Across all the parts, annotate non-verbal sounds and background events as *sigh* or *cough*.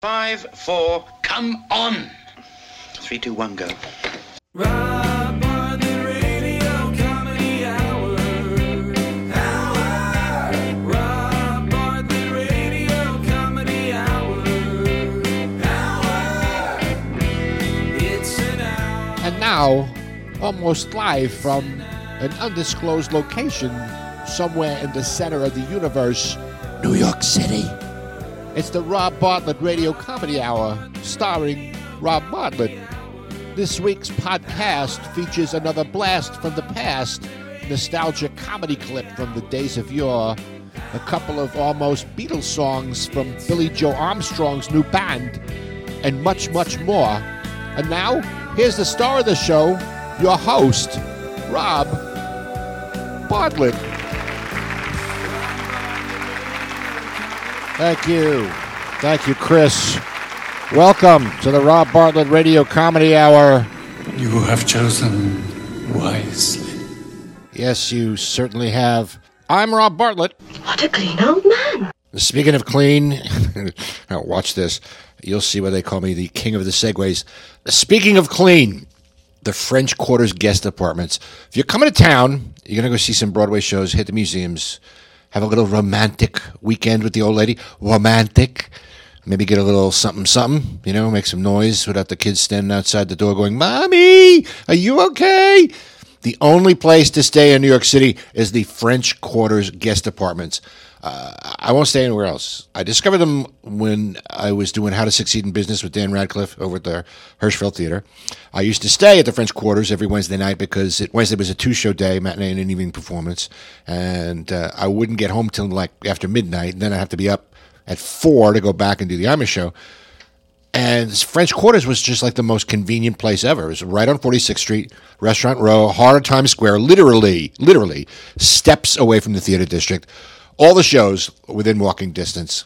Five, four, come on. Three, two, one, go. Rob on the radio comedy hour. Hour. Rob on the radio comedy hour. Hour. It's an hour. And now, almost live from an undisclosed location somewhere in the center of the universe, New York City. It's the Rob Bartlett Radio Comedy Hour, starring Rob Bartlett. This week's podcast features another blast from the past, nostalgia comedy clip from the days of yore, a couple of almost Beatles songs from Billie Joe Armstrong's new band, and much, much more. And now, here's the star of the show, your host, Rob Bartlett. Thank you. Thank you, Chris. Welcome to the Rob Bartlett Radio Comedy Hour. You have chosen wisely. Yes, you certainly have. I'm Rob Bartlett. What a clean old man. Speaking of clean, *laughs* now watch this. You'll see why they call me the king of the segways. Speaking of clean, the French Quarters guest apartments. If you're coming to town, you're going to go see some Broadway shows, hit the museums, have a little romantic weekend with the old lady. Romantic. Maybe get a little something, something, you know, make some noise without the kids standing outside the door going, Mommy, are you okay? The only place to stay in New York City is the French Quarters guest apartments. Uh, I won't stay anywhere else. I discovered them when I was doing How to Succeed in Business with Dan Radcliffe over at the Hirschfeld Theater. I used to stay at the French Quarters every Wednesday night because it, Wednesday was a two-show day, matinee and an evening performance, and uh, I wouldn't get home till like after midnight. And then I'd have to be up at four to go back and do the Imus show. And French Quarters was just like the most convenient place ever. It was right on 46th Street, Restaurant Row, of Times Square, literally, literally steps away from the theater district. All the shows within walking distance.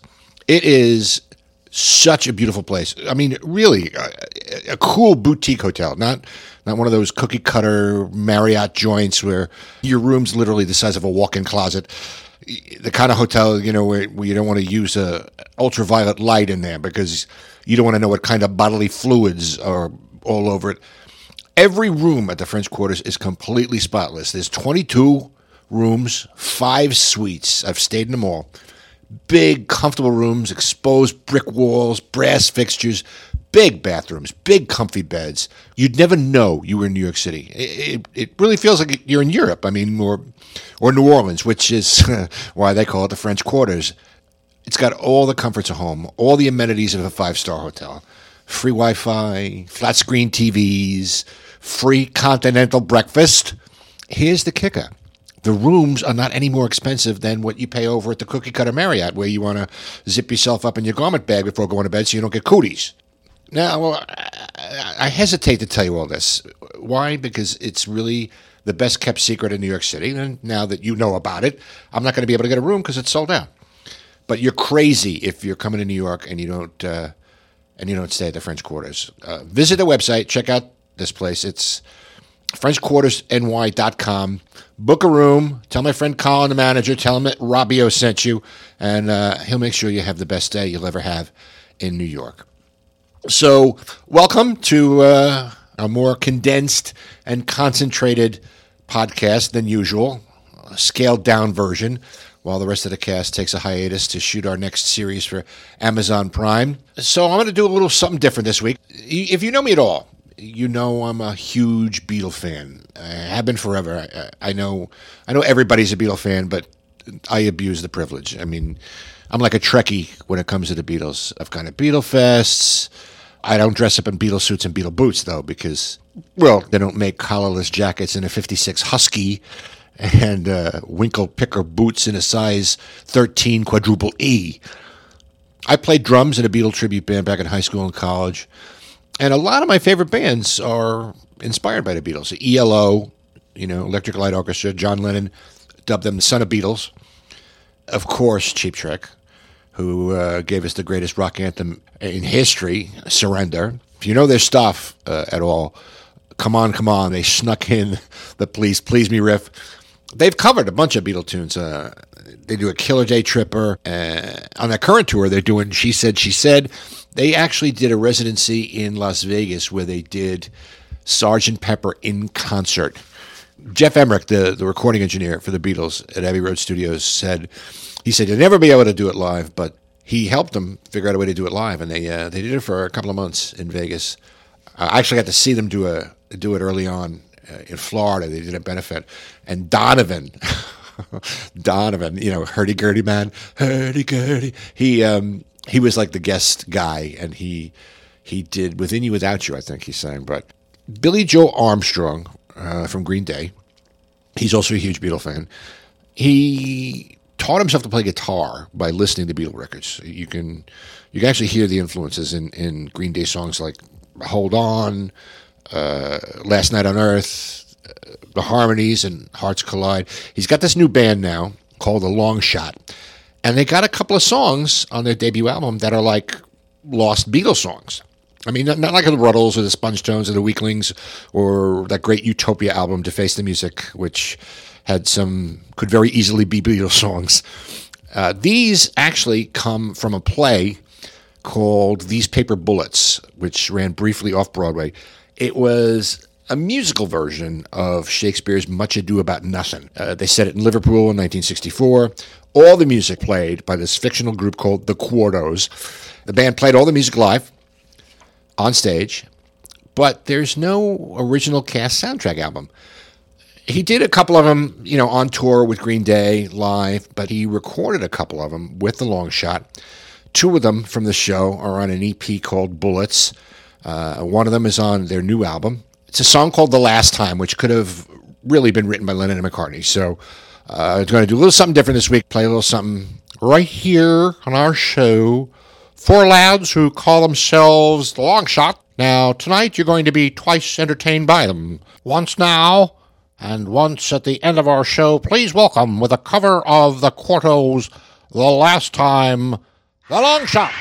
It is such a beautiful place. I mean, really, a, a cool boutique hotel, not not one of those cookie cutter Marriott joints where your room's literally the size of a walk-in closet. The kind of hotel, you know, where, where you don't want to use a ultraviolet light in there because you don't want to know what kind of bodily fluids are all over it. Every room at the French Quarters is completely spotless. There's 22 rooms, five suites. I've stayed in them all. Big, comfortable rooms, exposed brick walls, brass fixtures, big bathrooms, big, comfy beds. You'd never know you were in New York City. It, it, really feels like you're in Europe. I mean, or or New Orleans, which is *laughs* why they call it the French Quarters. It's got all the comforts of home, all the amenities of a five star hotel free Wi Fi, flat screen TVs, free continental breakfast. Here's the kicker the rooms are not any more expensive than what you pay over at the cookie cutter Marriott, where you want to zip yourself up in your garment bag before going to bed so you don't get cooties. Now, I I hesitate to tell you all this. Why? Because it's really the best kept secret in New York City. And now that you know about it, I'm not going to be able to get a room because it's sold out. But you're crazy if you're coming to New York and you don't uh, and you don't stay at the French Quarters. Uh, visit the website, check out this place. It's FrenchQuartersNY.com. Book a room. Tell my friend Colin, the manager, tell him that Robio sent you, and uh, he'll make sure you have the best day you'll ever have in New York. So, welcome to uh, a more condensed and concentrated podcast than usual, a scaled down version, while the rest of the cast takes a hiatus to shoot our next series for Amazon Prime. So, I'm going to do a little something different this week. If you know me at all, you know I'm a huge Beatle fan. I have been forever. I, I know, I know everybody's a Beatle fan, but I abuse the privilege. I mean, I'm like a Trekkie when it comes to the Beatles. I've gone to Beatle fests. I don't dress up in Beatle suits and Beatle boots though, because well, they don't make collarless jackets in a '56 Husky and uh, winkle picker boots in a size 13 quadruple E. I played drums in a Beatle tribute band back in high school and college. And a lot of my favorite bands are inspired by the Beatles. ELO, you know, Electric Light Orchestra, John Lennon dubbed them the son of Beatles. Of course, Cheap Trick, who uh, gave us the greatest rock anthem in history, Surrender. If you know their stuff uh, at all, come on, come on. They snuck in the Please, Please Me riff. They've covered a bunch of Beatle tunes. Uh, they do a Killer Day Tripper. Uh, on their current tour, they're doing She Said, She Said. They actually did a residency in Las Vegas where they did Sergeant Pepper in concert. Geoff Emerick, the, the recording engineer for the Beatles at Abbey Road Studios, said he said you'll never be able to do it live, but he helped them figure out a way to do it live, and they uh, they did it for a couple of months in Vegas. I actually got to see them do a do it early on uh, in Florida. They did a benefit, and Donovan, *laughs* Donovan, you know, hurdy gurdy man, hurdy gurdy. He um, he was like the guest guy, and he he did "Within You, Without You." I think he sang, but Billie Joe Armstrong uh, from Green Day. He's also a huge Beatle fan. He taught himself to play guitar by listening to Beatle records. You can you can actually hear the influences in, in Green Day songs like "Hold On," uh, "Last Night on Earth," uh, the harmonies and "Hearts Collide." He's got this new band now called The Longshot, and they got a couple of songs on their debut album that are like lost Beatles songs. I mean, not, like the Rutles or the Spongetones or the Weaklings or that great Utopia album, Deface the Music, which had some, could very easily be Beatles *laughs* songs. Uh, these actually come from a play called These Paper Bullets, which ran briefly off Broadway. It was a musical version of Shakespeare's Much Ado About Nothing. Uh, they set it in Liverpool in 1964. All the music played by this fictional group called the Quartos. The band played all the music live on stage, but there's no original cast soundtrack album. He did a couple of them, you know, on tour with Green Day live, but he recorded a couple of them with the Longshot. Two of them from the show are on an EP called Bullets. Uh, one of them is on their new album. It's a song called The Last Time, which could have really been written by Lennon and McCartney. So uh, I'm going to do a little something different this week, play a little something right here on our show Four lads who call themselves the Longshot. Now, tonight you're going to be twice entertained by them. Once now, and once at the end of our show, please welcome with a cover of the Quartos, The Last Time, The Longshot.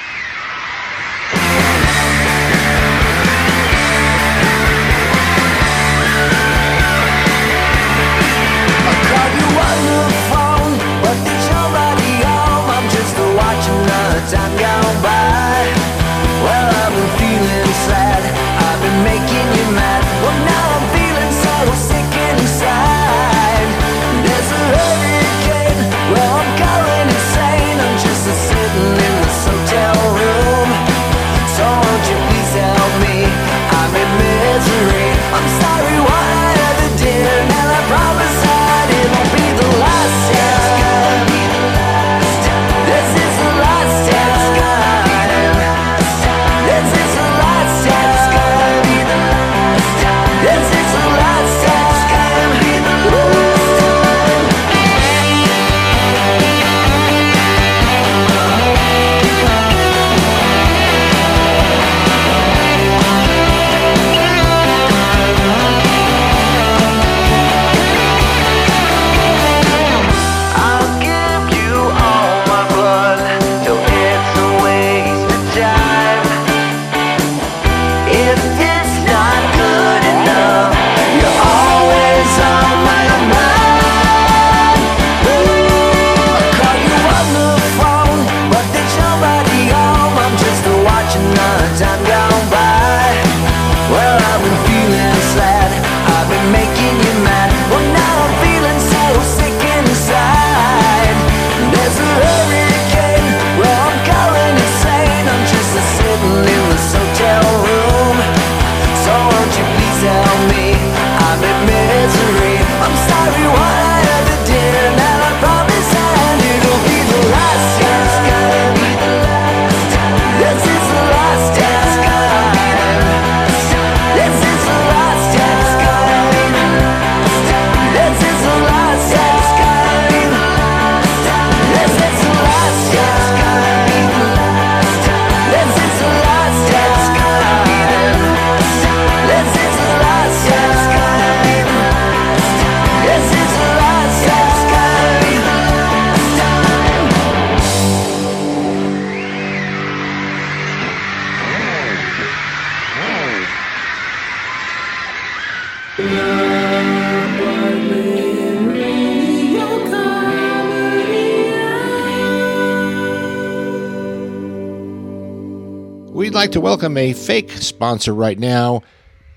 Like to welcome a fake sponsor right now,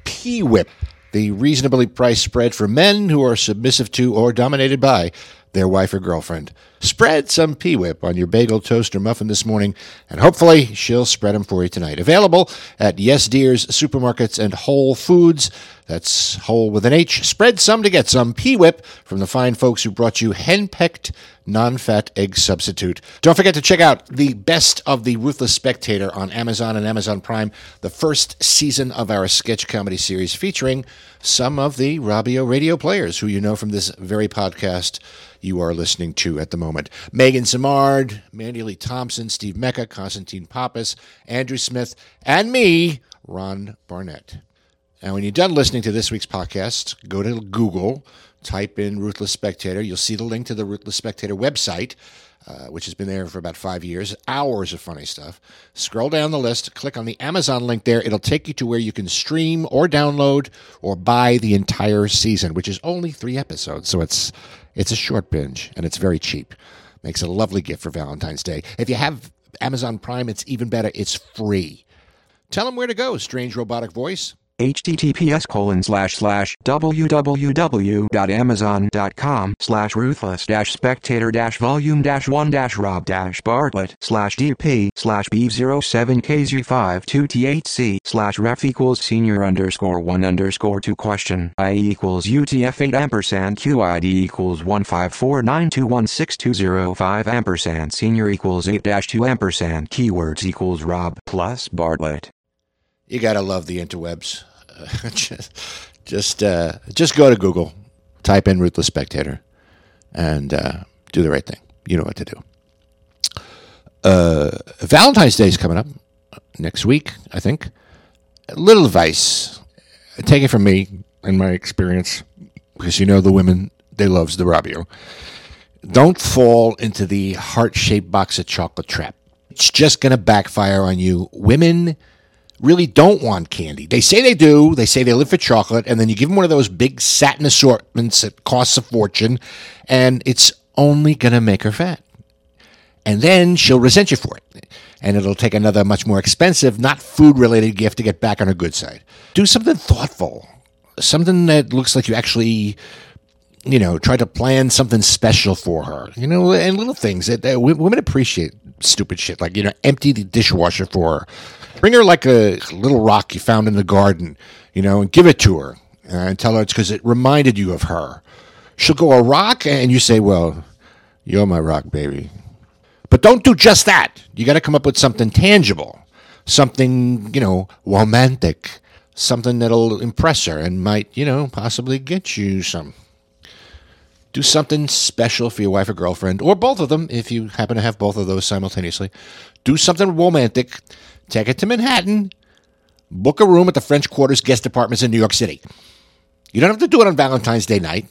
P Whip, the reasonably priced spread for men who are submissive to or dominated by their wife or girlfriend. Spread some P Whip on your bagel, toast, or muffin this morning, and hopefully she'll spread them for you tonight. Available at Yes Deer's supermarkets and Whole Foods. That's whole with an H. Spread some to get some P Whip from the fine folks who brought you henpecked non fat egg substitute. Don't forget to check out the best of the Ruthless Spectator on Amazon and Amazon Prime, the first season of our sketch comedy series featuring some of the Robio radio players who you know from this very podcast you are listening to at the moment. Megan Samard, Mandy Lee Thompson, Steve Mecca, Constantine Pappas, Andrew Smith, and me, Rob Bartlett. And when you're done listening to this week's podcast, go to Google, type in Ruthless Spectator. You'll see the link to the Ruthless Spectator website, uh, which has been there for about five years. Hours of funny stuff. Scroll down the list, click on the Amazon link there. It'll take you to where you can stream or download or buy the entire season, which is only three episodes. So it's it's a short binge and it's very cheap. Makes a lovely gift for Valentine's Day. If you have Amazon Prime, it's even better. It's free. Tell them where to go, strange robotic voice https colon slash slash www.amazon.com slash ruthless dash spectator dash volume dash one dash rob dash bartlett slash dp slash b07kz52thc slash ref equals senior underscore one underscore two question i equals utf8 ampersand qid equals 15492162005 ampersand. senior equals 8 dash 2 ampersand. keywords equals rob plus bartlett you gotta love the interwebs. Uh, *laughs* just, just, uh, just go to Google, type in "ruthless spectator," and uh, do the right thing. You know what to do. Uh, Valentine's Day is coming up next week, I think. A little advice, take it from me and my experience, because you know the women they loves the Robio. Don't fall into the heart-shaped box of chocolate trap. It's just going to backfire on you. Women really don't want candy. They say they do. They say they live for chocolate, and then you give them one of those big satin assortments that costs a fortune, and it's only going to make her fat. And then she'll resent you for it. And it'll take another much more expensive, not food related gift to get back on her good side. Do something thoughtful, something that looks like you actually you know, try to plan something special for her, you know, and little things that, that women appreciate stupid shit, like, you know, empty the dishwasher for her. Bring her like a little rock you found in the garden, you know, and give it to her uh, and tell her it's because it reminded you of her. She'll go a rock and you say, well, you're my rock, baby. But don't do just that. You got to come up with something tangible, something, you know, romantic, something that'll impress her and might, you know, possibly get you some do something special for your wife or girlfriend, or both of them, if you happen to have both of those simultaneously. Do something romantic. Take it to Manhattan. Book a room at the French Quarters guest apartments in New York City. You don't have to do it on Valentine's Day night.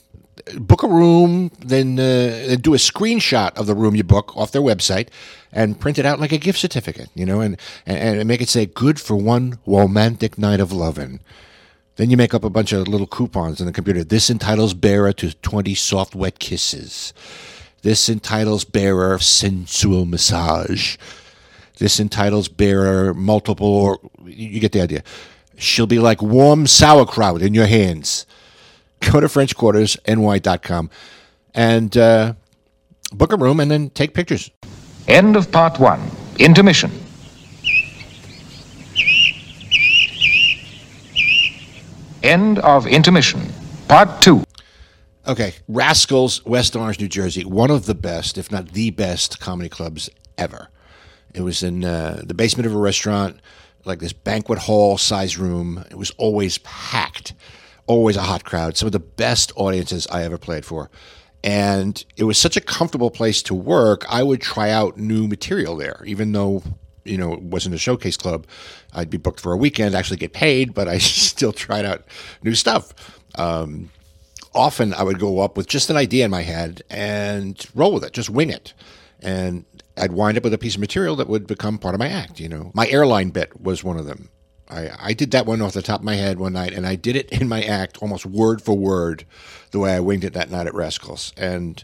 Book a room, then uh, do a screenshot of the room you book off their website, and print it out like a gift certificate. You know, and and, and make it say "Good for one romantic night of loving." Then you make up a bunch of little coupons in the computer. This entitles bearer to 20 soft, wet kisses. This entitles bearer sensual massage. This entitles bearer multiple, or you get the idea. She'll be like warm sauerkraut in your hands. Go to FrenchQuartersNY.com and uh, book a room and then take pictures. End of part one. Intermission. End of intermission. Part two. Okay, Rascals, West Orange, New Jersey, one of the best, if not the best, comedy clubs ever. It was in uh, the basement of a restaurant, like this banquet hall size room. It was always packed, always a hot crowd. Some of the best audiences I ever played for. And it was such a comfortable place to work. I would try out new material there, even though you know, it wasn't a showcase club, I'd be booked for a weekend, actually get paid, but I *laughs* still tried out new stuff. Um, often I would go up with just an idea in my head and roll with it, just wing it. And I'd wind up with a piece of material that would become part of my act, you know. My airline bit was one of them. I, I did that one off the top of my head one night, and I did it in my act almost word for word the way I winged it that night at Rascals. And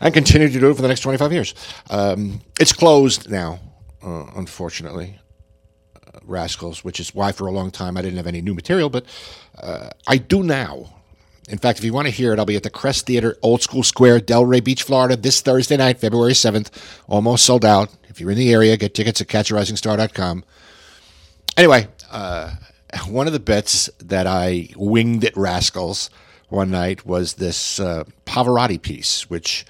I continued to do it for the next 25 years. Um, it's closed now uh, unfortunately. Rascals, which is why for a long time I didn't have any new material, but uh, I do now. In fact, if you want to hear it, I'll be at the Crest Theater, Old School Square, Delray Beach, Florida, this Thursday night, February 7th. Almost sold out. If you're in the area, get tickets at catcharisingstar.com. Anyway, uh, *laughs* one of the bits that I winged at Rascals one night was this uh, Pavarotti piece, which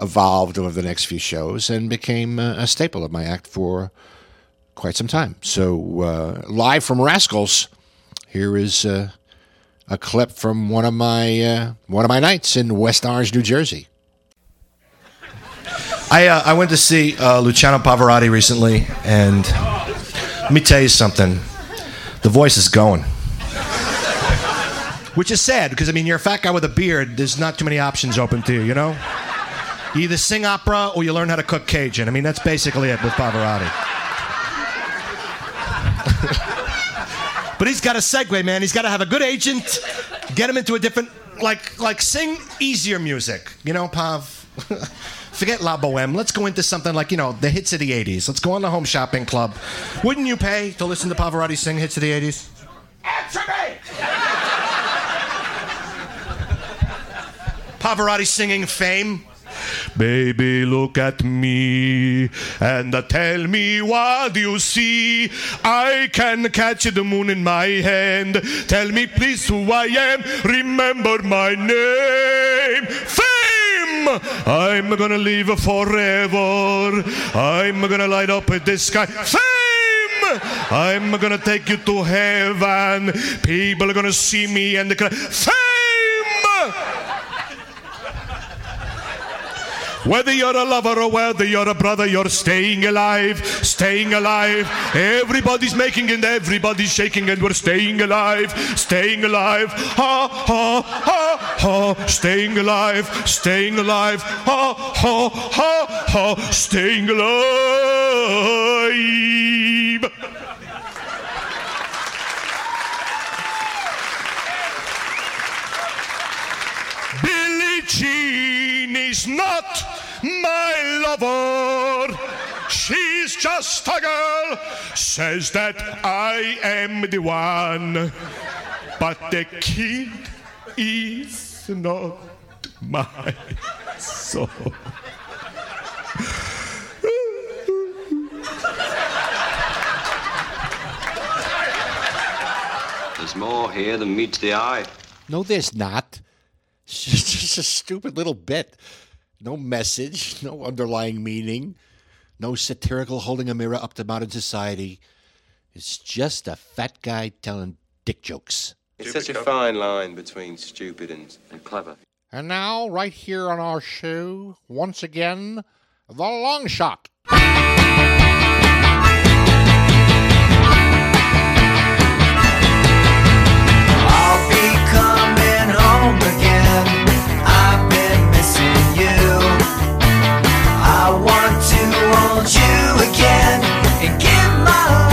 evolved over the next few shows and became a staple of my act for quite some time. So, uh, live from Rascals, here is uh, a clip from one of my uh, one of my nights in West Orange, New Jersey. I uh, I went to see uh, Luciano Pavarotti recently, and let me tell you something. The voice is going. Which is sad because I mean you're a fat guy with a beard. There's not too many options open to you, you know. You either sing opera or you learn how to cook Cajun. I mean that's basically it with Pavarotti. *laughs* but he's got a segue, man. He's got to have a good agent, get him into a different like like sing easier music. You know, Pav. *laughs* Forget La Boheme. Let's go into something like, you know, the hits of the 80s. Let's go on the Home Shopping Club. Wouldn't you pay to listen to Pavarotti sing hits of the 80s? Answer me! Pavarotti singing Fame. Baby, look at me and uh, tell me what you see. I can catch the moon in my hand. Tell me, please, who I am. Remember my name. Fame! I'm gonna live forever. I'm gonna light up the sky. Fame! I'm gonna take you to heaven. People are gonna see me and cry, Fame! Whether you're a lover or whether you're a brother, you're staying alive, staying alive. Everybody's making and everybody's shaking, and we're staying alive, staying alive. Ha ha ha ha, staying alive, staying alive. Ha ha ha ha, staying alive. Billie Jean is not my lover. She's just a girl, says that I am the one. But the kid is not my soul. There's more here than meets the eye. No, there's not. *laughs* It's just, just a stupid little bit. No message, *laughs* no underlying meaning, no satirical holding a mirror up to modern society. It's just a fat guy telling dick jokes. It's such a fine line between stupid and, and clever. And now, right here on our show, once again, the Longshot. I'll be coming home again. You. I want to hold you again and give my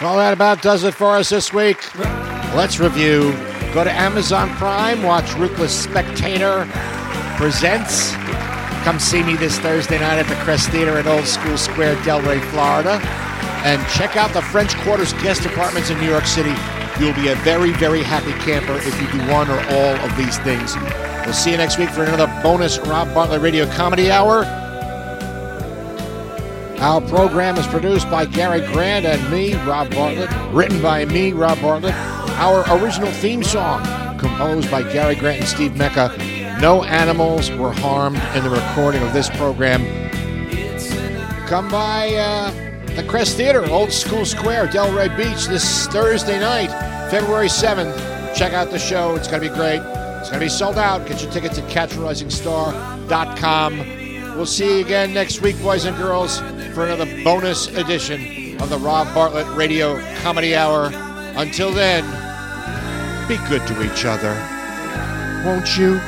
Well, that about does it for us this week. Let's review. Go to Amazon Prime, watch Ruthless Spectator Presents. Come see me this Thursday night at the Crest Theater at Old School Square, Delray, Florida. And check out the French Quarters guest apartments in New York City. You'll be a very, very happy camper if you do one or all of these things. We'll see you next week for another bonus Rob Bartlett Radio Comedy Hour. Our program is produced by Gary Grant and me, Rob Bartlett. Written by me, Rob Bartlett. Our original theme song, composed by Gary Grant and Steve Mecca. No animals were harmed in the recording of this program. Come by uh, the Crest Theater, Old School Square, Delray Beach, this Thursday night, February 7th. Check out the show. It's going to be great. It's going to be sold out. Get your tickets at catchrisingstar.com. We'll see you again next week, boys and girls, for another bonus edition of the Rob Bartlett Radio Comedy Hour. Until then, be good to each other. Won't you?